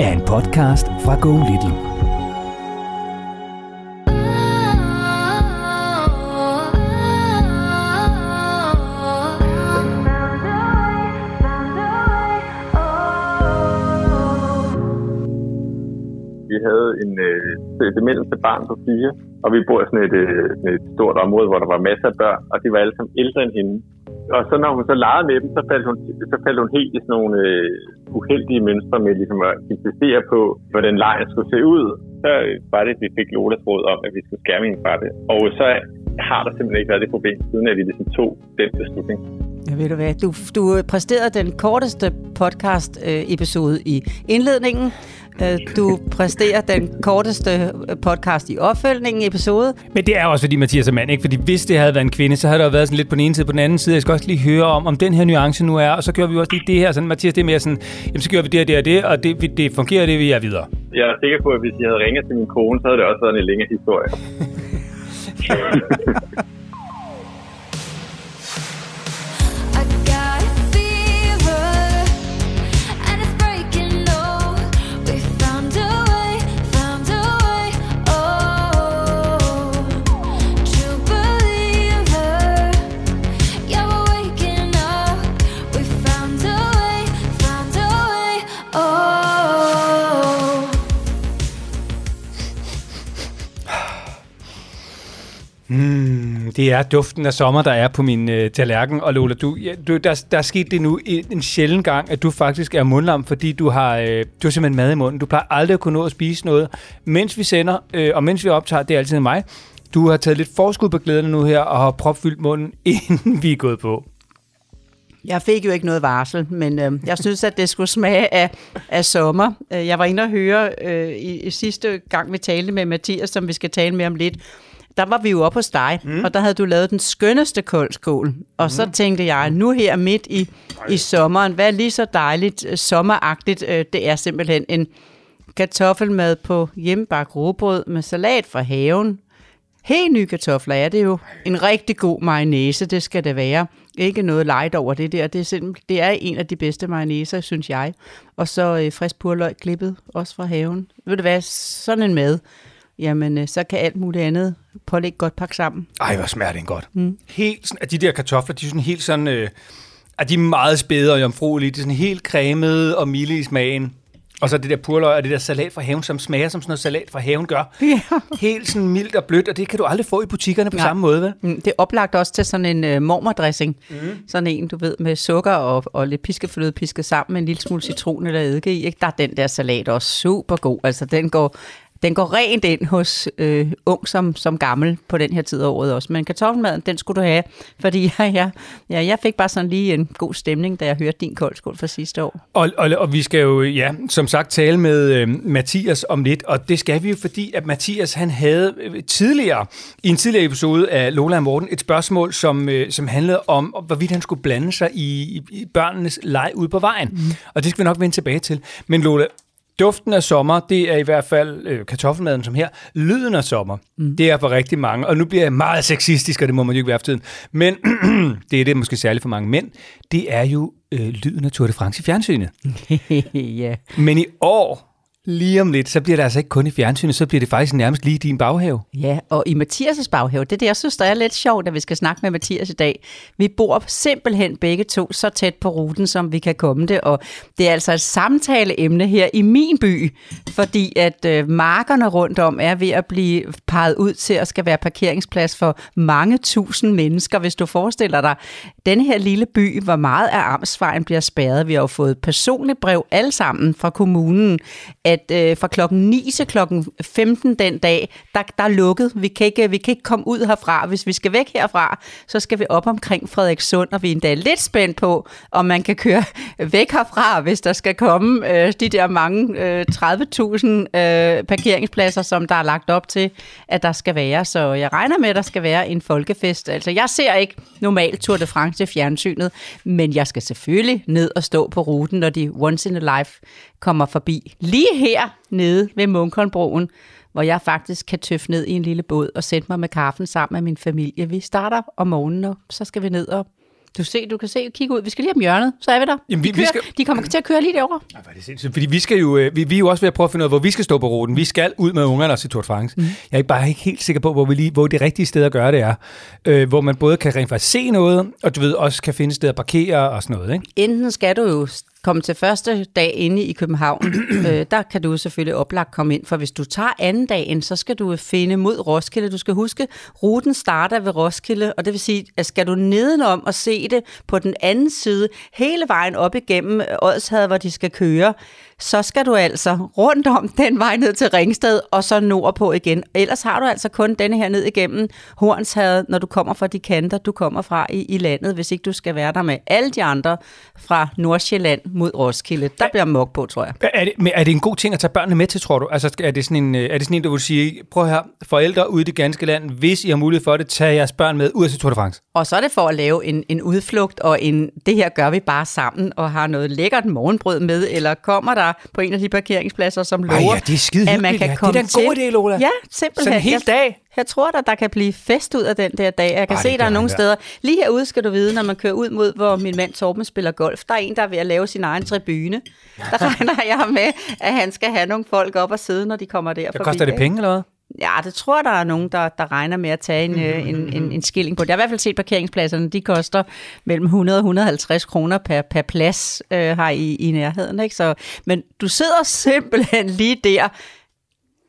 er en podcast fra Go Little. Vi havde en, øh, det mindste barn på fire, og vi bor i sådan et, øh, sådan et stort område, hvor der var masser af børn, og de var alle sammen ældre end hende. Og så når hun så legede med dem, så faldt hun, så faldt hun helt i sådan nogle øh, uheldige mønstre med ligesom at insistere på, hvordan lejen skulle se ud. Så var det, at vi fik Lolas råd om, at vi skulle skærme hende fra det. Og så har der simpelthen ikke været det problem, siden at vi ligesom tog den beslutning. Ja, ved du hvad, du, du præsterede den korteste podcast-episode øh, i indledningen. Øh, Du præsterer den korteste podcast i opfølgningen episode. Men det er også fordi Mathias er mand, ikke? Fordi hvis det havde været en kvinde, så havde der jo været sådan lidt på den ene side på den anden side. Jeg skal også lige høre om, om den her nuance nu er, og så gør vi også lige det her. Sådan, Mathias, det er mere sådan, jamen så gør vi det og det og det, og det, det fungerer, det vi er videre. Jeg er sikker på, at hvis jeg havde ringet til min kone, så havde det også været en længere historie. Mm, det er duften af sommer, der er på min øh, tallerken. Og Lola, du, ja, du, der, der er sket det nu en, en sjælden gang, at du faktisk er mundlam, fordi du har, øh, du har simpelthen mad i munden. Du plejer aldrig at kunne nå at spise noget, mens vi sender, øh, og mens vi optager, det er altid mig. Du har taget lidt forskud på glæderne nu her, og har propfyldt munden, inden vi er gået på. Jeg fik jo ikke noget varsel, men øh, jeg synes, at det skulle smage af, af sommer. Øh, jeg var inde og høre øh, i, i sidste gang, vi talte med Mathias, som vi skal tale med om lidt. Der var vi jo oppe hos dig, mm. og der havde du lavet den skønneste koldskål. Og mm. så tænkte jeg, nu her midt i, i sommeren, hvad er lige så dejligt øh, sommeragtigt? Øh, det er simpelthen en kartoffelmad på hjemmebagt råbrød med salat fra haven. Helt nye kartofler er det jo. En rigtig god mayonnaise, det skal det være. Ikke noget light over det der. Det er, simpelthen, det er en af de bedste mayonnaiser, synes jeg. Og så øh, frisk purløg klippet, også fra haven. Ved du hvad, sådan en mad, jamen øh, så kan alt muligt andet pålægge godt pakke sammen. Ej, hvor smager den godt. Mm. Helt sådan, at de der kartofler, de er sådan helt sådan, øh, at de er meget spæde og jomfruelige. De er sådan helt cremede og milde i smagen. Og så det der purløg og det der salat fra haven, som smager som sådan noget salat fra haven gør. Ja. Helt sådan mildt og blødt, og det kan du aldrig få i butikkerne på Nej. samme måde, vel? Mm, Det er oplagt også til sådan en øh, mormordressing. Mm. Sådan en, du ved, med sukker og, og lidt piskefløde pisket sammen med en lille smule citron eller eddike i. Ikke? Der er den der salat også super god. Altså, den går, den går rent ind hos øh, ung som, som gammel på den her tid af året også. Men kartoffelmaden, den skulle du have, fordi jeg, jeg, ja, jeg fik bare sådan lige en god stemning, da jeg hørte din koldskål fra sidste år. Og, og, og vi skal jo, ja, som sagt, tale med øh, Mathias om lidt, og det skal vi jo, fordi at Mathias, han havde øh, tidligere, i en tidligere episode af Lola og Morten, et spørgsmål, som, øh, som handlede om, hvorvidt han skulle blande sig i, i, i børnenes leg ude på vejen. Mm. Og det skal vi nok vende tilbage til. Men Lola, Duften af sommer, det er i hvert fald øh, kartoffelmaden som her. Lyden af sommer, mm. det er for rigtig mange. Og nu bliver jeg meget sexistisk, og det må man jo ikke være for tiden. Men det er det måske særligt for mange mænd. Det er jo øh, lyden af Tour de France i fjernsynet. ja. Men i år Lige om lidt, så bliver det altså ikke kun i fjernsynet, så bliver det faktisk nærmest lige i din baghave. Ja, og i Mathias' baghave, det er det, jeg synes, der er lidt sjovt, at vi skal snakke med Mathias i dag. Vi bor simpelthen begge to så tæt på ruten, som vi kan komme det, og det er altså et samtaleemne her i min by, fordi at øh, markerne rundt om er ved at blive peget ud til at skal være parkeringsplads for mange tusind mennesker. Hvis du forestiller dig, den her lille by, hvor meget af Amtsvejen bliver spærret. Vi har jo fået personligt brev alle sammen fra kommunen, at øh, fra klokken 9 til klokken 15 den dag, der, der er lukket. Vi kan, ikke, vi kan ikke komme ud herfra. Hvis vi skal væk herfra, så skal vi op omkring Frederikssund, og vi er endda lidt spændt på, om man kan køre væk herfra, hvis der skal komme øh, de der mange øh, 30.000 øh, parkeringspladser, som der er lagt op til, at der skal være. Så jeg regner med, at der skal være en folkefest. Altså, jeg ser ikke normalt Tour de France i fjernsynet, men jeg skal selvfølgelig ned og stå på ruten, når de once in a life kommer forbi. Lige her nede ved Munkholmbroen, hvor jeg faktisk kan tøffe ned i en lille båd og sætte mig med kaffen sammen med min familie. Vi starter om morgenen, og så skal vi ned og du, se, du kan se, kigge ud. Vi skal lige om hjørnet, så er vi der. Jamen, vi- de, vi kører, skal- de kommer til at køre lige derovre. Ej, hvor er det sindssygt. Fordi vi skal jo, øh, vi, vi er jo også ved at prøve at finde ud af, hvor vi skal stå på ruten. Vi skal ud med ungerne og se Tour de France. Mm. Jeg er bare ikke helt sikker på, hvor, vi lige, hvor det rigtige sted at gøre det er. Øh, hvor man både kan rent faktisk se noget, og du ved, også kan finde et sted at parkere og sådan noget. Ikke? Enten skal du jo komme til første dag inde i København. øh, der kan du selvfølgelig oplagt komme ind, for hvis du tager anden dagen, så skal du finde mod Roskilde. Du skal huske, ruten starter ved Roskilde, og det vil sige, at skal du nedenom og se det på den anden side, hele vejen op igennem øh, Odshavet, hvor de skal køre, så skal du altså rundt om den vej ned til Ringsted, og så nordpå igen. Ellers har du altså kun denne her ned igennem Hornshavet, når du kommer fra de kanter, du kommer fra i, i landet, hvis ikke du skal være der med alle de andre fra Nordsjælland mod Roskilde. Der bliver mok på, tror jeg. Er det, men er det en god ting at tage børnene med til, tror du? Altså, er det sådan en, øh, er det sådan en der vil sige, prøv her, forældre ude i det ganske land, hvis I har mulighed for det, tag jeres børn med ud af Tour de France. Og så er det for at lave en, en udflugt, og en, det her gør vi bare sammen, og har noget lækkert morgenbrød med, eller kommer der på en af de parkeringspladser, som lover, Ej, ja, det er skide at man kan ja. Det er komme en god til. idé, Lola. Ja, simpelthen. Sådan en hel dag. Jeg tror da, der kan blive fest ud af den der dag. Jeg kan Ej, se, det der er nogle der. steder. Lige herude skal du vide, når man kører ud mod, hvor min mand Torben spiller golf, der er en, der er ved at lave sin egen tribune. Der regner jeg med, at han skal have nogle folk op og sidde, når de kommer der Så forbi. koster det penge eller hvad? Ja, det tror jeg, der er nogen, der, der regner med at tage en, øh, en, en, en skilling på det. Jeg har i hvert fald set parkeringspladserne, de koster mellem 100 og 150 kroner per, per plads øh, her i, i nærheden. Ikke? Så, men du sidder simpelthen lige der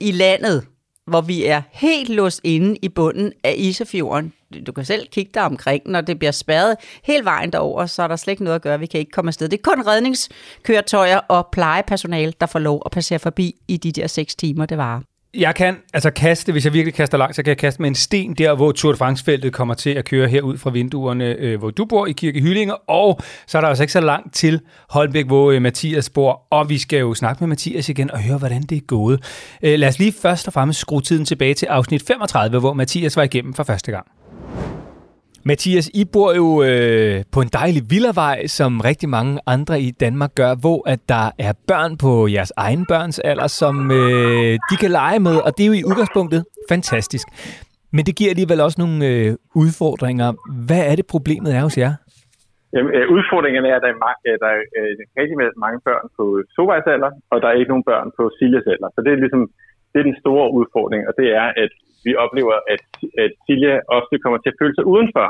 i landet, hvor vi er helt låst inde i bunden af Isefjorden. Du kan selv kigge dig omkring, når det bliver spærret hele vejen derover, så er der slet ikke noget at gøre. Vi kan ikke komme afsted. Det er kun redningskøretøjer og plejepersonale, der får lov at passere forbi i de der seks timer, det varer. Jeg kan altså kaste, hvis jeg virkelig kaster langt, så kan jeg kaste med en sten der, hvor Tour de France-feltet kommer til at køre herud fra vinduerne, øh, hvor du bor i Kirke Hyllinger, og så er der altså ikke så langt til Holbæk, hvor øh, Mathias bor, og vi skal jo snakke med Mathias igen og høre, hvordan det er gået. Øh, lad os lige først og fremmest skrue tiden tilbage til afsnit 35, hvor Mathias var igennem for første gang. Mathias, I bor jo øh, på en dejlig villavej, som rigtig mange andre i Danmark gør, hvor at der er børn på jeres egen børns alder, som øh, de kan lege med, og det er jo i udgangspunktet fantastisk. Men det giver alligevel også nogle øh, udfordringer. Hvad er det problemet er hos jer? Jamen, øh, udfordringen er, at der er, mange, der er øh, rigtig mange børn på Sovejs alder, og der er ikke nogen børn på Siljas alder. Så det er ligesom det er den store udfordring, og det er, at vi oplever, at, at Silja ofte kommer til at føle sig udenfor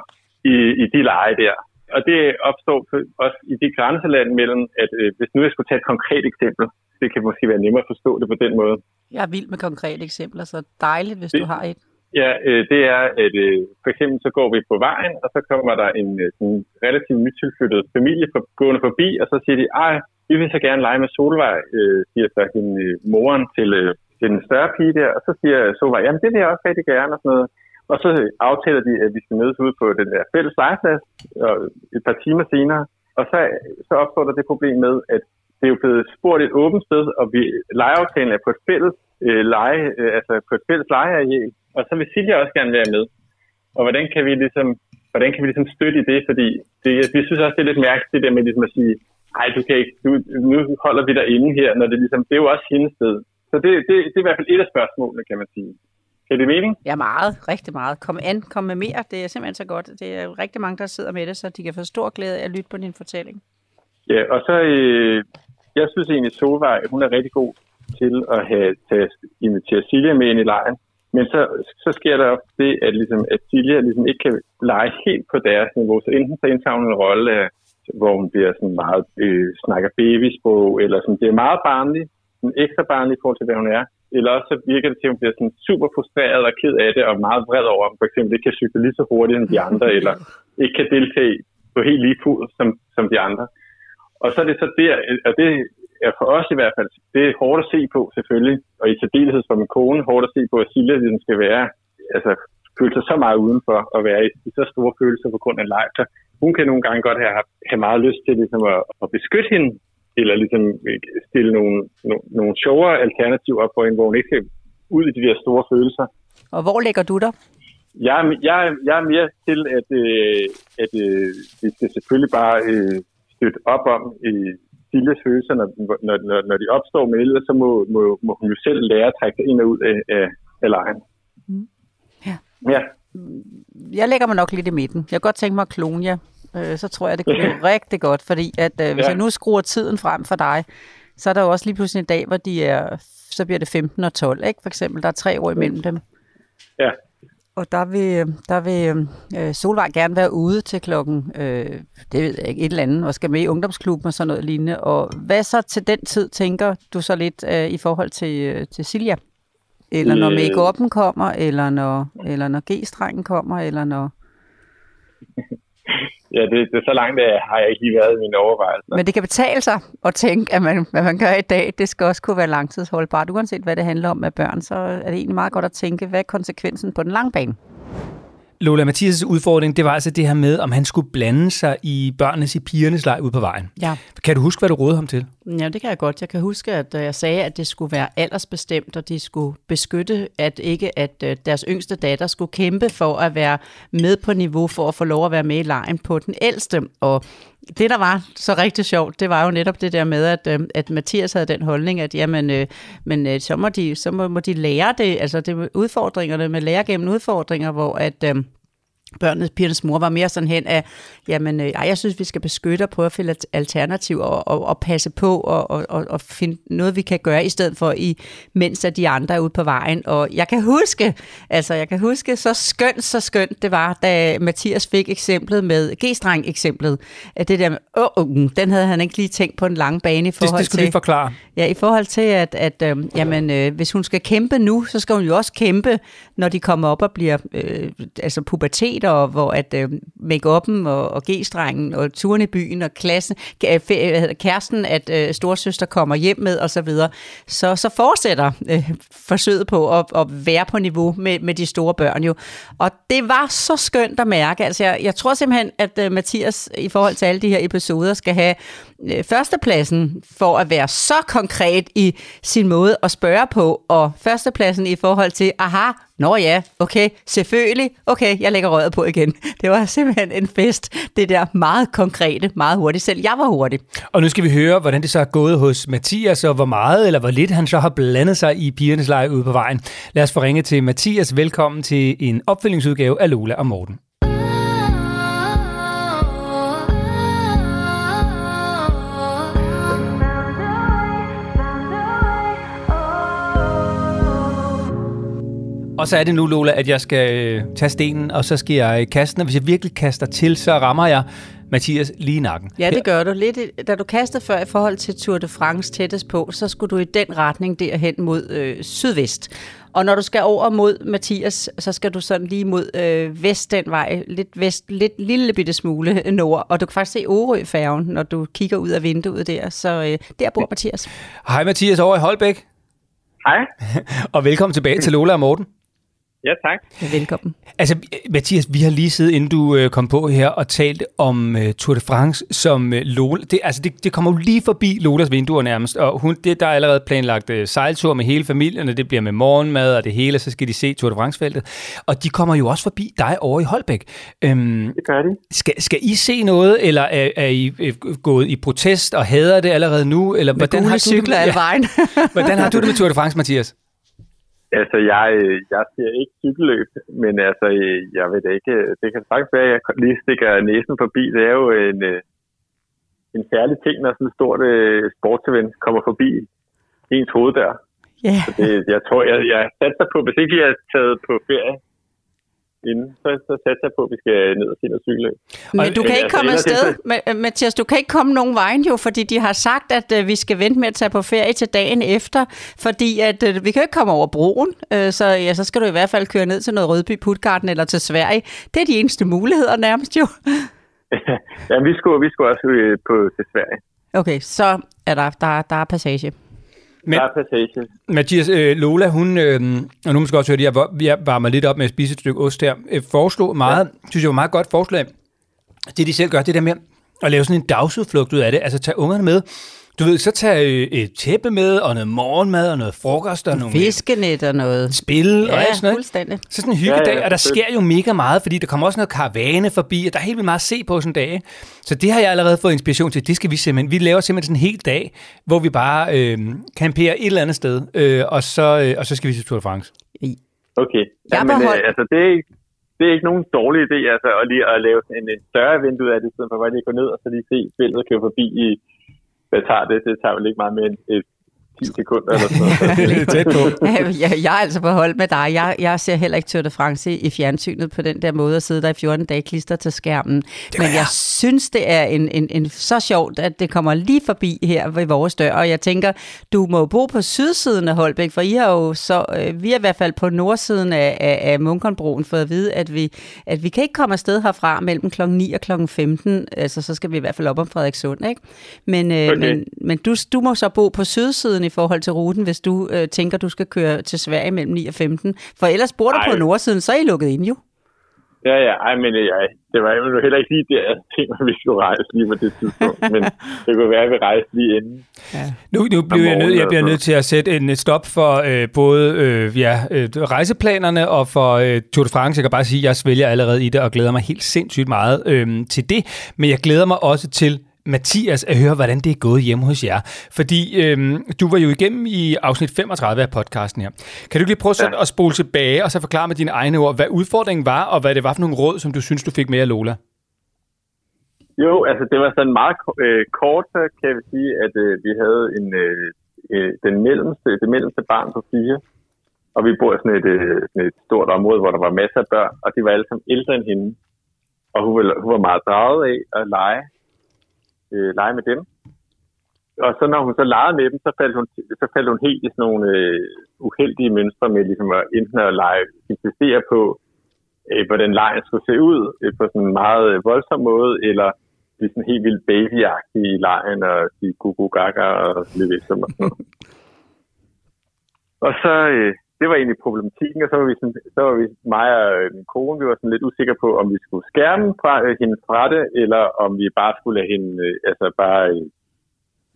i, i de lege der. Og det opstår også i det grænseland mellem, at øh, hvis nu jeg skulle tage et konkret eksempel, det kan måske være nemmere at forstå det på den måde. Jeg er vild med konkrete eksempler, så dejligt, hvis Det- du har et. Ja, øh, det er, at øh, for eksempel så går vi på vejen, og så kommer der en øh, sådan relativt nytilflyttet familie for, gående forbi, og så siger de, ej, vi vil så gerne lege med Solvej, øh, siger så hende, øh, moren til, øh, til den større pige der, og så siger Sova, jamen det vil jeg også rigtig gerne, og sådan noget. Og så aftaler de, at vi skal mødes ude på den der fælles legeplads og et par timer senere, og så, så opstår der det problem med, at det er jo blevet spurgt et åbent sted, og vi, legeaftalen er på et fælles øh, lege, øh, altså på et fælles legeareal, og så vil Silja også gerne være med. Og hvordan kan vi ligesom, hvordan kan vi ligesom støtte i det? Fordi det, vi synes også, det er lidt mærkeligt, det der med ligesom at sige, nej, du kan ikke, du, nu holder vi dig inde her, når det ligesom, det er jo også hendes sted. Så det, det, det er i hvert fald et af spørgsmålene, kan man sige. Kan det mening? Ja, meget. Rigtig meget. Kom an. Kom med mere. Det er simpelthen så godt. Det er rigtig mange, der sidder med det, så de kan få stor glæde af at lytte på din fortælling. Ja, og så, øh, jeg synes egentlig, Solvej, hun er rigtig god til at have at invitere Silja med ind i lejen. Men så, så sker der også det, at, ligesom, at Silja ligesom ikke kan lege helt på deres niveau. Så enten så indtager hun en rolle, hvor hun bliver sådan meget, øh, snakker babysprog, eller sådan, det er meget barnlig, sådan ekstra barnlig i forhold til, hvad hun er. Eller også så virker det til, at hun bliver sådan super frustreret og ked af det, og meget vred over, at hun for eksempel ikke kan cykle lige så hurtigt som de andre, eller ikke kan deltage på helt lige fod som, som de andre. Og så er det så der, og det er for os i hvert fald, det er hårdt at se på selvfølgelig, og i særdeleshed for min kone, hårdt at se på, at Silja ligesom skal være, altså føle sig så meget udenfor og være i, i så store følelser på grund af leg. Så hun kan nogle gange godt have, have meget lyst til ligesom at, at beskytte hende, eller ligesom stille nogle, nogle, nogle sjovere alternativer op for hende, hvor hun ikke skal ud i de der store følelser. Og hvor lægger du dig? Jeg, er- jeg, jeg er mere til, at, øh, at øh, vi skal selvfølgelig bare øh, støtte op om øh, Siljas følelser, når, når, når, når de opstår, men ellers så må, må, må hun jo selv lære at trække sig ind og ud af, af, af lejen. Ja. Ja, Jeg lægger mig nok lidt i midten. Jeg kan godt tænke mig at klone jer. Øh, så tror jeg, det kan rigtig godt, fordi at, øh, hvis Ja. jeg nu skruer tiden frem for dig, så er der jo også lige pludselig en dag, hvor de er, så bliver det 15 og 12, ikke? For eksempel, der er tre år imellem dem. ja. Og der vil, der vil øh, Solvej gerne være ude til klokken, øh, det ved jeg ikke, et eller andet, og skal med i ungdomsklubben og sådan noget lignende. Og hvad så til den tid, tænker du så lidt øh, i forhold til, øh, til Silja? Eller når Øh. make-up'en kommer, eller når, eller når G-strengen kommer, eller når... ja det, det er så langt, at har jeg ikke lige været i mine overvejelser. Men det kan betale sig at tænke, at man, hvad man gør i dag, det skal også kunne være langtidsholdbart. Uanset hvad det handler om med børn, så er det egentlig meget godt at tænke, hvad er konsekvensen på den lange bane? Lola Mathias' udfordring, det var altså det her med, om han skulle blande sig i børnenes, i pigernes leg ude på vejen. Ja. Kan du huske, hvad du rådede ham til? Ja, det kan jeg godt. Jeg kan huske, at øh, jeg sagde, at det skulle være aldersbestemt, og de skulle beskytte, at ikke at øh, deres yngste datter skulle kæmpe for at være med på niveau for at få lov at være med i lejen på den ældste. Og det, der var så rigtig sjovt, det var jo netop det der med, at, øhm, at Mathias havde den holdning, at jamen, øh, men, øh, så, må de, så må, må de lære det, altså det med udfordringerne med lære gennem udfordringer, hvor at... Øhm, Øh, børnenes, pigernes mor var mere sådan hen af, jamen, øh, ej, jeg synes, vi skal beskytte og prøve at finde et alternativ og, og, og passe på og, og, og, finde noget, vi kan gøre i stedet for, i, mens at de andre er ude på vejen. Og jeg kan huske, altså jeg kan huske, så skønt, så skønt det var, da Mathias fik eksemplet med, G-streng eksemplet, at det der med, åh, oh, den havde han ikke lige tænkt på en lang bane i Det, forhold det skulle du til. lige forklare. Ja, i forhold til, at, at øh, jamen, øh, hvis hun skal kæmpe nu, så skal hun jo også kæmpe, når de kommer op og bliver øh, altså pubertet, og hvor at øh, make-up'en og, og G-strengen og turen i byen og klassen, hedder kæresten, at øh, storsøster kommer hjem med og så videre, så, så fortsætter øh, forsøget på at, at være på niveau med, med de store børn jo. Og det var så skønt at mærke. Altså, jeg, jeg tror simpelthen, at øh, Mathias i forhold til alle de her episoder skal have øh, førstepladsen for at være så konkret i sin måde at spørge på, og førstepladsen i forhold til, aha, nå ja, okay, selvfølgelig, okay, jeg lægger røret på igen. Det var simpelthen en fest, det der meget konkrete, meget hurtigt. Selv jeg var hurtig. Og nu skal vi høre, hvordan det så er gået hos Mathias, og hvor meget eller hvor lidt han så har blandet sig i pigernes leje ude på vejen. Lad os få ringe til Mathias. Velkommen til en opfølgningsudgave af Lola og Morten. Og så er det nu, Lola, at jeg skal øh, tage stenen, og så skal jeg kaste den. Og hvis jeg virkelig kaster til, så rammer jeg Mathias lige i nakken. Ja, det gør du. Lidt, da du kastede før i forhold til Tour de France tættest på, så skulle du i den retning derhen mod øh, sydvest. Og når du skal over mod Mathias, så skal du sådan lige mod øh, vest den vej, lidt vest, lidt lille bitte smule nord. Og du kan faktisk se Orø-færgen, når du kigger ud af vinduet der. Så øh, der bor Mathias. Hej Mathias over i Holbæk, Hej. og velkommen tilbage til Lola og Morten. Ja, tak. Ja, velkommen. Altså, Mathias, vi har lige siddet, inden du øh, kom på her, og talt om øh, Tour de France som øh, Lola. Det, altså, det, det kommer jo lige forbi Lolas vinduer nærmest, og hun, det, der er allerede planlagt øh, sejltur med hele familien, og det bliver med morgenmad og det hele, så skal de se Tour de France-feltet. Og de kommer jo også forbi dig over i Holbæk. Øhm, Det gør de. skal, skal I se noget, eller er, er I øh, gået i protest og hader det allerede nu? Eller Med hvordan gule har, du det, cykler alle vejen. hvordan har du det med Tour de France, Mathias? Altså, jeg, øh, jeg ser ikke cykelløb, men altså, øh, jeg ved det ikke. Det kan faktisk være, at jeg lige stikker næsen forbi. Det er jo en, øh, en særlig ting, når sådan et stort øh, sportsevent kommer forbi ens hoveddør. Ja. Så det, jeg tror, jeg, jeg satser på, hvis ikke vi har taget på ferie inden, så, så satser jeg på, at vi skal ned og se noget cykelløb. Men du Men kan ikke altså, komme ellers afsted, det- Ma- Mathias, du kan ikke komme nogen vejen jo, fordi de har sagt, at øh, vi skal vente med at tage på ferie til dagen efter, fordi at øh, vi kan jo ikke komme over broen, øh, så, ja, så skal du i hvert fald køre ned til noget Rødby Putgarden eller til Sverige. Det er de eneste muligheder nærmest jo. ja, vi skulle, vi skulle også øh, på til Sverige. Okay, så er der, der, der er passage. Men- Der er passage. Mathias, øh, Lola, hun, øh, og nu måske også høre det, jeg, var- jeg varmer lidt op med at spise et stykke ost her, øh, foreslog meget, ja. synes jeg var meget godt forslag, det de selv gør, det der med at lave sådan en dagsudflugt ud af det, altså tage ungerne med, du ved, så tage øh, et tæppe med, og noget morgenmad, og noget frokost, og nogle Fiskenet og noget. spil, og Ja, alt sådan noget. fuldstændig. Så sådan en hyggedag, Ja, ja, og der sker jo mega meget, fordi der kommer også noget karavane forbi, og der er helt vildt meget at se på sådan en dag. Så det har jeg allerede fået inspiration til. Det skal vi simpelthen. Vi laver simpelthen sådan en hel dag, hvor vi bare øh, camperer et eller andet sted, øh, og, så, øh, og så skal vi til Tour de France. Okay. Jeg Ja, men, øh, altså, det er, ikke, det er ikke nogen dårlig idé altså, at, lige at lave sådan en, en større vindue af det, i stedet for bare lige at gå ned og så lige se spillet køre forbi i, hvad tager det? Det tager vel ikke meget mere end et 10 sekunder eller sådan noget. Lidt tæt på. jeg, jeg er altså på hold med dig. Jeg, jeg ser heller ikke Tour de France i, fjernsynet på den der måde at sidde der i 14 dage klister til skærmen. Men jeg synes, det er en, en, en så sjovt, at det kommer lige forbi her ved vores dør. Og jeg tænker, du må bo på sydsiden af Holbæk, for I har jo så, øh, vi er i hvert fald på nordsiden af, af, af Munkonbroen fået at vide, at vi, at vi kan ikke komme afsted herfra mellem kl. 9 og kl. 15. Altså, så skal vi i hvert fald op om Frederikssund, ikke? Men, øh, Okay. men, men du, du må så bo på sydsiden i forhold til ruten, hvis du øh, tænker, du skal køre til Sverige mellem 9 og 15. For ellers bor du Ej. på nordsiden, så er I lukket ind jo. Ja, ja, ej, men øh, ja, det var jo heller ikke lige der, jeg tænkte, at vi skulle rejse lige på det tidspunkt. men det kunne være, at vi rejste lige inden. Nu, nu bliver jeg, nødt, jeg bliver nødt til at sætte en stop for øh, både øh, ja, øh, rejseplanerne og for øh, Tour de France. Jeg kan bare sige, at jeg svælger allerede i det og glæder mig helt sindssygt meget øh, til det. Men jeg glæder mig også til Mathias at høre, hvordan det er gået hjemme hos jer. Fordi øh, du var jo igennem i afsnit 35 af podcasten her. Kan du lige prøve sådan Ja. at spole tilbage og så forklare med dine egne ord, hvad udfordringen var, og hvad det var for nogle råd, som du synes, du fik med af Lola? Jo, altså det var sådan meget øh, kort, så kan vi sige, at øh, vi havde en, øh, øh, den mellemste, det mellemste barn på fire, og vi bor i sådan et, øh, sådan et stort område, hvor der var masser af børn, og de var alle sammen ældre end hende. Og hun var, hun var meget draget af at lege, øh, lege med dem. Og så når hun så legede med dem, så faldt hun, så faldt hun helt i sådan nogle øh, uheldige mønstre med ligesom at enten at lege, insistere på, øh, hvordan lejen skulle se ud øh, på sådan en meget øh, voldsom måde, eller blive sådan helt vildt babyagtig i lejen og sige gugu gaga og lidt som og sådan noget. Og så, øh, det var egentlig problematikken, og så var vi, sådan, så var vi mig og øh, min kone, vi var sådan lidt usikre på, om vi skulle skærme fra, øh, hende fra det, eller om vi bare skulle lade hende øh, altså bare øh,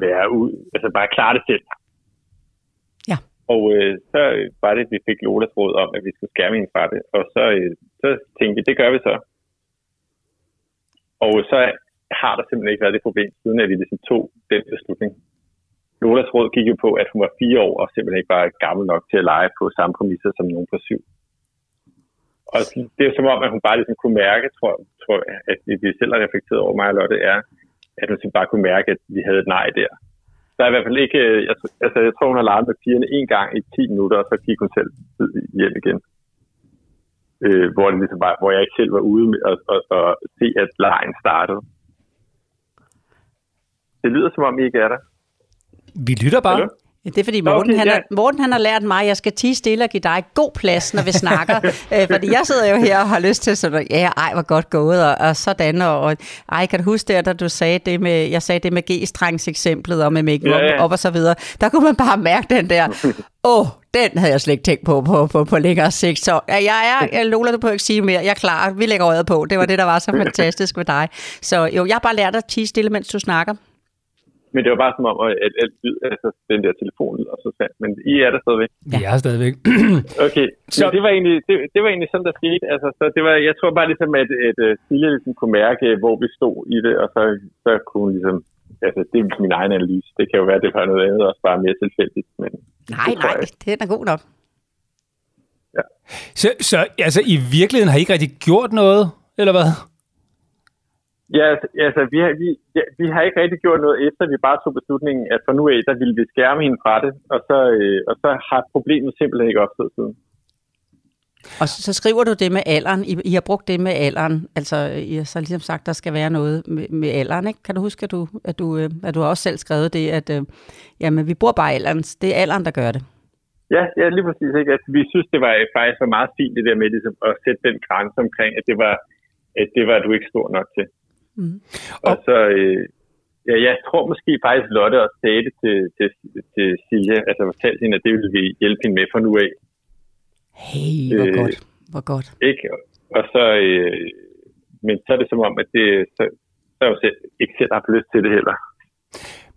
være ud, altså bare klare det selv. Ja. Og øh, så var det, at vi fik Lolas råd om, at vi skulle skærme hende fra det, og så, øh, så tænkte vi, det gør vi så. Og så har der simpelthen ikke været det problem, siden at vi ligesom tog den beslutning. Lolas råd gik jo på, at hun var fire år og simpelthen ikke var gammel nok til at lege på samme præmisser som nogen på syv. Og det er som om, at hun bare ligesom kunne mærke, tror, tror jeg, at vi selv har reflekteret over mig og Lotte, er, at hun simpelthen bare kunne mærke, at vi havde et nej der. Der er i hvert fald ikke, øh, jeg, altså jeg tror, hun har leget med pigerne en gang i 10 minutter, og så gik hun selv hjem igen. Øh, hvor, det ligesom var, hvor jeg ikke selv var ude med at, at, at se, at lejen startede. Det lyder som om, I ikke er der. Vi lytter bare. Hallo? Det er fordi Morten, okay, han, ja. har, Morten han har lært mig, at jeg skal tige stille og give dig god plads, når vi snakker. øh, fordi jeg sidder jo her og har lyst til sådan, ja, ej, hvor godt gået, og, og sådan, og, og ej, kan du huske der, da du sagde det med, jeg sagde det med G-strengs eksemplet, og med make Ja, ja. op og så videre, der kunne man bare mærke den der, åh, oh, den havde jeg slet ikke tænkt på på, på, på længere sigt. Så ja, jeg er, jeg, Lola, du behøver ikke sige mere, jeg er klar, vi lægger øjet på. Det var det, der var så fantastisk ved dig. Så jo, jeg har bare lært at tige stille, mens du snakker. Men det var bare som om, at alt, alt lyd, altså den der telefon og så sandt. Men I er der stadigvæk. Vi er stadigvæk. Okay, så Så- det var, egentlig, det, det var egentlig sådan, der skete. Altså, så det var, jeg tror bare ligesom, at, at, at Silje ligesom kunne mærke, hvor vi stod i det, og så, så kunne hun ligesom, altså det er min egen analyse. Det kan jo være, at det var noget andet, også bare mere tilfældigt. Men Nej, det nej, jeg den er god nok. Så, så altså, i virkeligheden har I ikke rigtig gjort noget, eller hvad? Ja, altså, vi, har, vi, ja, vi har ikke rigtig gjort noget efter, vi bare tog beslutningen, at fra nu af, der ville vi skærme hende fra det, og så, øh, og så har problemet simpelthen ikke opstået siden. Og så, så skriver du det med alderen. I, I har brugt det med alderen. Altså, I har så ligesom sagt, der skal være noget med, med alderen, ikke? Kan du huske, at du, at du, øh, at du også selv skrevet det, at øh, jamen, vi bruger bare alderen. Det er alderen, der gør det. Ja, ja lige præcis. Ikke? Altså, vi synes, det var faktisk var meget fint, det der med ligesom, at sætte den grænse omkring, at det var, at det var du ikke stor nok til. Mm. Og så, øh, ja, jeg tror måske faktisk, Lotte også sagde det til, til, til Silja, altså fortalte hende, at det ville vi hjælpe hende med fra nu af. Hey, hvor Øh, godt. Hvor godt. Ikke? Og så, øh, men så er det som om, at det, så, så er jeg jo selv, ikke selv haft lyst til det heller.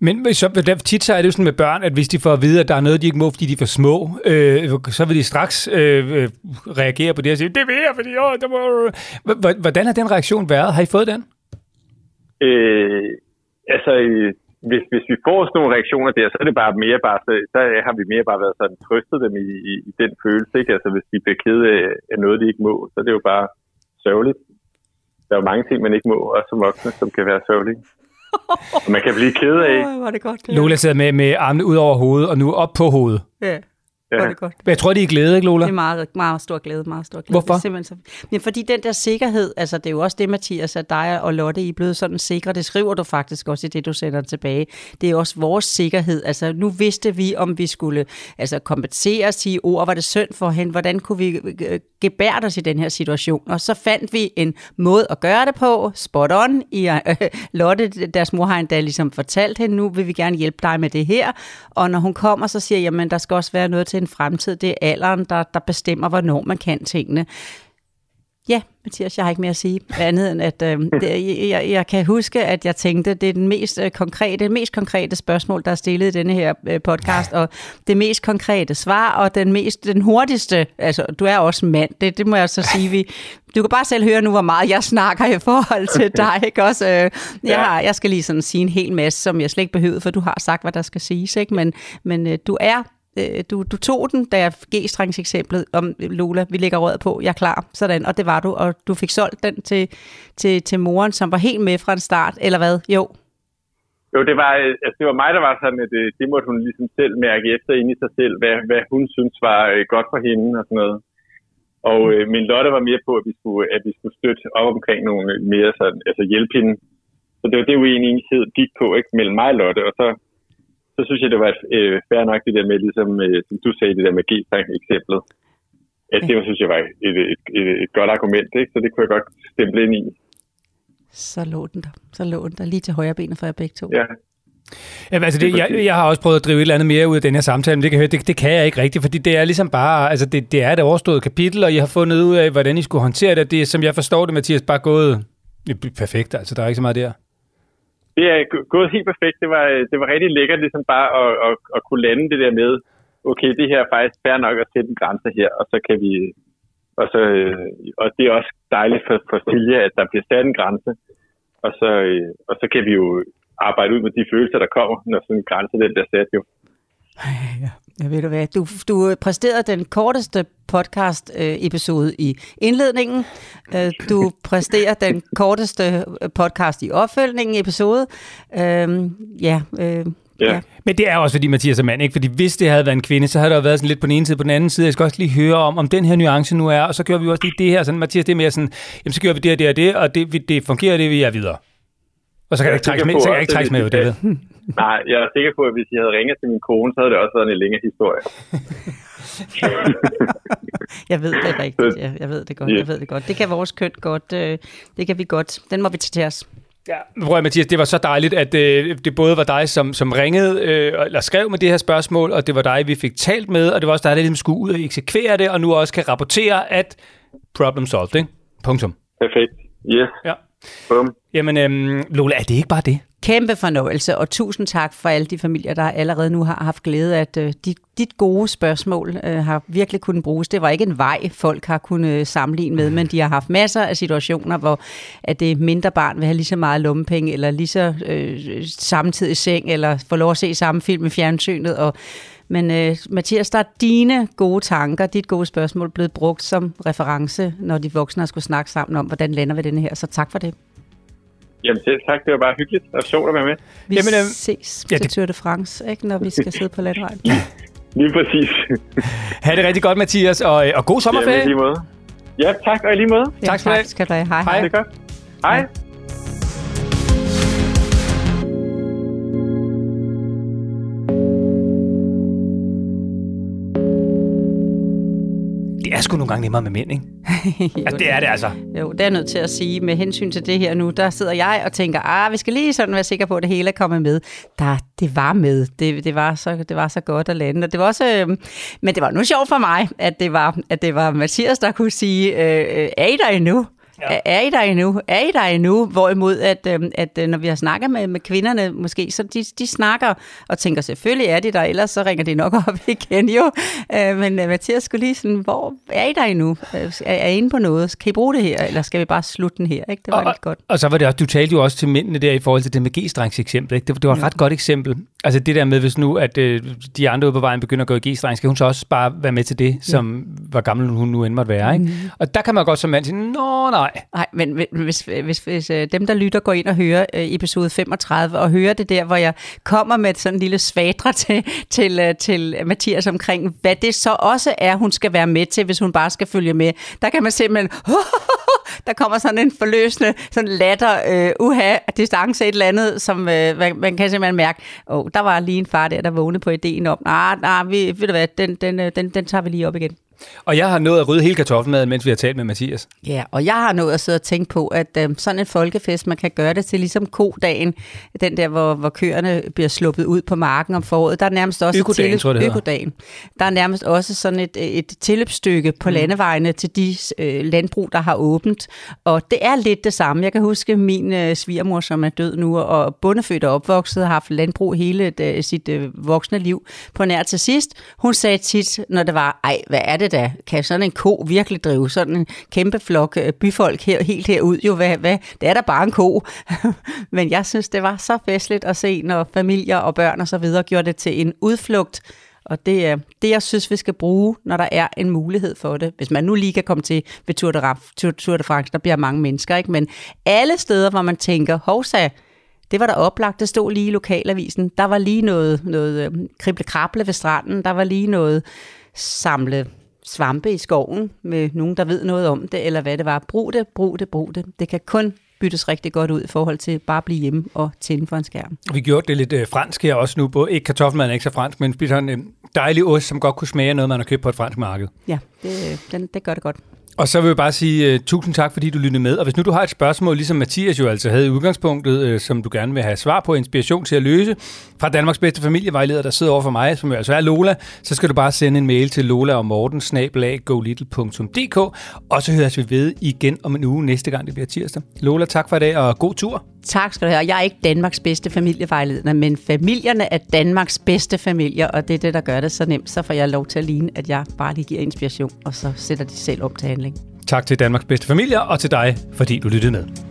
Men så, der, tit så er det jo sådan med børn, at hvis de får at vide, at der er noget, de ikke må, fordi de er for små, øh, så vil de straks øh, øh, reagere på det og sige, det vil jeg, fordi åh, der må... Hvordan har den reaktion været? Har I fået den? Øh, altså, øh, hvis, hvis vi får sådan nogle reaktioner der, så er det bare mere bare, så, så har vi mere bare været sådan trøstet dem i, i, i den følelse, ikke? Altså, hvis de bliver kede af, noget, de ikke må, så er det jo bare sørgeligt. Der er jo mange ting, man ikke må, også som voksne, som kan være sørgelige. Og man kan blive ked af. Åh, var det godt. Lola sidder med, med armene ud over hovedet, og nu op på hovedet. Ja, Ja. det godt. Jeg tror, de er glæde, ikke Lola? Det er meget, meget stor glæde, meget stor glæde. Hvorfor? Det er simpelthen så... Men fordi den der sikkerhed, altså det er jo også det, Mathias, at dig og Lotte, I er blevet sådan sikre, det skriver du faktisk også i det, du sender tilbage. Det er også vores sikkerhed. Altså nu vidste vi, om vi skulle altså, kompensere og sige ord, var det synd for hende, hvordan kunne vi gebært os i den her situation. Og så fandt vi en måde at gøre det på, spot on. I, øh, Lotte, deres mor har endda ligesom fortalt hende, nu vil vi gerne hjælpe dig med det her. Og når hun kommer, så siger jeg, jamen der skal også være noget til en fremtid. Det er alderen, der, der bestemmer, hvornår man kan tingene. Ja, Mathias, jeg har ikke mere at sige andet end, at øh, det, jeg, jeg kan huske, at jeg tænkte, det er den mest øh, konkrete, det mest konkrete spørgsmål, der er stillet i denne her øh, podcast, og det mest konkrete svar, og den mest, den hurtigste, altså du er også mand, det, det må jeg så sige, vi, du kan bare selv høre nu, hvor meget jeg snakker i forhold til dig, ikke også? Øh, jeg, Ja. har, jeg skal lige sådan sige en hel masse, som jeg slet ikke behøvede, for du har sagt, hvad der skal siges, ikke? Men, men øh, du er øh, du, du tog den, da jeg G-strengs-eksemplet om øh, Lola, vi lægger røret på, jeg er klar, sådan, og det var du, og du fik solgt den til, til, til moren, som var helt med fra en start, eller hvad? Jo. Jo, det var, øh, altså, det var mig, der var sådan, at det, det måtte hun ligesom selv mærke efter inde i sig selv, hvad, hvad hun synes var godt for hende og sådan noget. Og øh, min Lotte var mere på, at vi skulle, at vi skulle støtte op omkring nogle mere sådan, altså hjælpe hende. Så det var det uenighed gik på, ikke, mellem mig og Lotte, og så, så synes jeg, det var øh, fair nok det der med, ligesom, øh, som du sagde, det der med g eksemplet. At det var, synes jeg var et, et, et, et, et godt argument, ikke? så det kunne jeg godt stemple ind i. Så lå den der. Så lå den der lige til højre benet for jer begge to. Ja. Jamen, altså det, jeg, jeg har også prøvet at drive et eller andet mere ud af den her samtale, men det kan, det, det kan jeg ikke rigtigt, fordi det er ligesom bare, altså det, det er et overstået kapitel, og jeg har fundet ud af, hvordan I skulle håndtere det. Det er, som jeg forstår det, Mathias, bare gået det er perfekt, altså der er ikke så meget der. Det er gået helt perfekt. Det var, det var rigtig lækkert ligesom bare at, at, at kunne lande det der med, okay, det her er faktisk fair nok at sætte en grænse her, og så kan vi... Og, så, øh, og det er også dejligt for, for Silja, at der bliver sat en grænse, og så, øh, og så kan vi jo arbejde ud med de følelser, der kommer, når sådan en grænse den bliver sat jo. Ja, jeg ved du hvad. Du, du præsterede den korteste podcast-episode i indledningen. Øh, Du præsterer den korteste øh, podcast i opfølgningen episode. Øhm, Ja, øh, Ja. ja. Men det er også fordi Mathias er mand, ikke? Fordi hvis det havde været en kvinde, så havde der jo været sådan lidt på den ene side, på den anden side. Jeg skal også lige høre om, om den her nuance nu er, og så gjorde vi også lige det her. Sådan, Mathias, det er mere sådan, jamen så gjorde vi det og det og det, og det, det fungerer, det vi er videre. Og så kan Jeg jeg ikke trække sikker med, på så kan jeg ikke trække at med, det ved. Nej, jeg er sikker på, at hvis jeg havde ringet til min kone, så havde det også været en længere historie. Jeg ved det rigtigt. Ja, jeg ved det godt. Jeg ved det godt. Det kan vores køn godt. øh, Det kan vi godt. Den må vi tage til os. Ja, prøv at, Mathias, det var så dejligt, at øh, det både var dig, som, som ringede øh, eller skrev med det her spørgsmål, og det var dig, vi fik talt med, og det var også dig, der ligesom skulle ud og eksekvere det, og nu også kan rapportere, at problem solved, ikke? Punktum. Perfekt. Yes. Ja. Bum. Jamen, øhm, Lola, er det ikke bare det? Kæmpe fornøjelse, og tusind tak for alle de familier, der allerede nu har haft glæde af, at øh, dit, dit gode spørgsmål øh, har virkelig kunnet bruges. Det var ikke en vej, folk har kunnet øh, sammenligne med, men de har haft masser af situationer, hvor at det mindre barn vil have lige så meget lommepenge, eller lige så øh, samtidig seng, eller få lov at se samme film i fjernsynet. Og, men øh, Mathias, der er dine gode tanker, dit gode spørgsmål blevet brugt som reference, når de voksne har skulle snakke sammen om, hvordan lander vi denne her. Så tak for det. Jamen selv tak, det var bare hyggeligt og sjovt at være med. Vi Jamen, Jamen, øhm, ses ja, ja, til det- Tour de France, ikke, når vi skal sidde på landvejen. Lige præcis. Ha' det rigtig godt, Mathias, og, øh, og god Jamen, sommerferie. i lige måde. Ja, tak, og i lige måde. Tak skal du have. Skal du have. Hej, Hej. hej. Det er godt. Hej. Det sgu nogle gange nemmere med mænd, ikke? Jo, Ja, det er det altså. Jo, det er nødt til at sige. Med hensyn til det her nu, der sidder jeg og tænker, ah, vi skal lige sådan være sikre på, at det hele er kommet med. Der, det var med. Det, det, var så, det var så godt at lande. Og det var også, øh, men det var nu sjovt for mig, at det var, at det var Mathias, der kunne sige, øh, øh, er I der endnu? Ja. Er I der endnu? Er I der endnu? Hvorimod, at, øh, at øh, når vi har snakket med, med kvinderne, måske, så de, de snakker og tænker, selvfølgelig er de der, ellers så ringer de nok op igen jo. Øh, men øh, Mathias skulle lige sådan, hvor er I der endnu? Er, er I inde på noget? Kan I bruge det her, eller skal vi bare slutte den her? Ikke? Det var og, lidt godt. Og så var det også, du talte jo også til mændene der i forhold til det med G-strengs eksempel. Ikke? Det, det var et ret godt eksempel. Altså det der med, hvis nu at øh, de andre ude på vejen begynder at gå i G-streng, skal hun så også bare være med til det, som hvor gammel hun nu end måtte være. Ikke? Og der kan man godt som mand sige, nå nej. Nej, men hvis, hvis, hvis, hvis øh, dem, der lytter, går ind og hører øh, episode 35, og hører det der, hvor jeg kommer med sådan en lille svadre til, til, øh, til Mathias omkring, hvad det så også er, hun skal være med til, hvis hun bare skal følge med. Der kan man simpelthen... Der kommer sådan en forløsende sådan latter, øh, uha, distance et eller andet, som øh, man, man kan simpelthen mærke, åh, oh, der var lige en far der, der vågnede på ideen om, nej, nej, vi, ved du hvad, den, den, øh, den, den tager vi lige op igen. Og jeg har nået at rydde hele kartoffelmaden, mens vi har talt med Mathias. Ja, og jeg har nået at sidde og tænke på, at øh, sådan en folkefest, man kan gøre det til ligesom kodagen, den der, hvor, hvor køerne bliver sluppet ud på marken om foråret, der er nærmest også Økodagen, et hedder. økodagen. Der er nærmest også sådan et, et tilløbsstykke på mm. landevejene til de øh, landbrug, der har åbent, og det er lidt det samme. Jeg kan huske min øh, svigermor, som er død nu, og bundefødt og opvokset, har haft landbrug hele øh, sit øh, voksne liv på nær til sidst. Hun sagde tit, når det var, ej, hvad er det da? Kan sådan en ko virkelig drive sådan en kæmpe flok øh, byfolk her, helt herud? Jo, hvad, hvad? Det er da bare en ko. Men jeg synes, det var så festligt at se, når familier og børn og så videre gjorde det til en udflugt, og det er det, jeg synes, vi skal bruge, når der er en mulighed for det. Hvis man nu lige kan komme til ved Tour de, Tour, Tour de France, der bliver mange mennesker, ikke? Men alle steder, hvor man tænker, hovsa, det var der oplagt, det stod lige i lokalavisen. Der var lige noget, noget øh, krible-krable ved stranden, der var lige noget samle svampe i skoven med nogen, der ved noget om det, eller hvad det var. Brug det, brug det, brug det. Det kan kun byttes rigtig godt ud i forhold til bare at blive hjemme og tænde for en skærm. Vi gjorde det lidt øh, fransk her også nu. Både, ikke kartoffelmaden er ikke så fransk, men spiser en øh, dejlig ost, som godt kunne smage noget, man har købt på et fransk marked. Ja, det, den, det gør det godt. Og så vil jeg bare sige uh, tusind tak, fordi du lyttede med. Og hvis nu du har et spørgsmål, ligesom Mathias jo altså havde i udgangspunktet, uh, som du gerne vil have svar på, inspiration til at løse, fra Danmarks bedste familievejleder, der sidder over for mig, som jo altså er Lola, så skal du bare sende en mail til lola og morten, og så høres vi ved igen om en uge næste gang, det bliver tirsdag. Lola, tak for i dag, og god tur. Tak skal du have. Jeg er ikke Danmarks bedste familievejleder, men familierne er Danmarks bedste familier, og det er det, der gør det så nemt. Så får jeg lov til at ligne, at jeg bare lige giver inspiration, og så sætter de selv op til handling. Tak til Danmarks bedste familier, og til dig, fordi du lyttede med.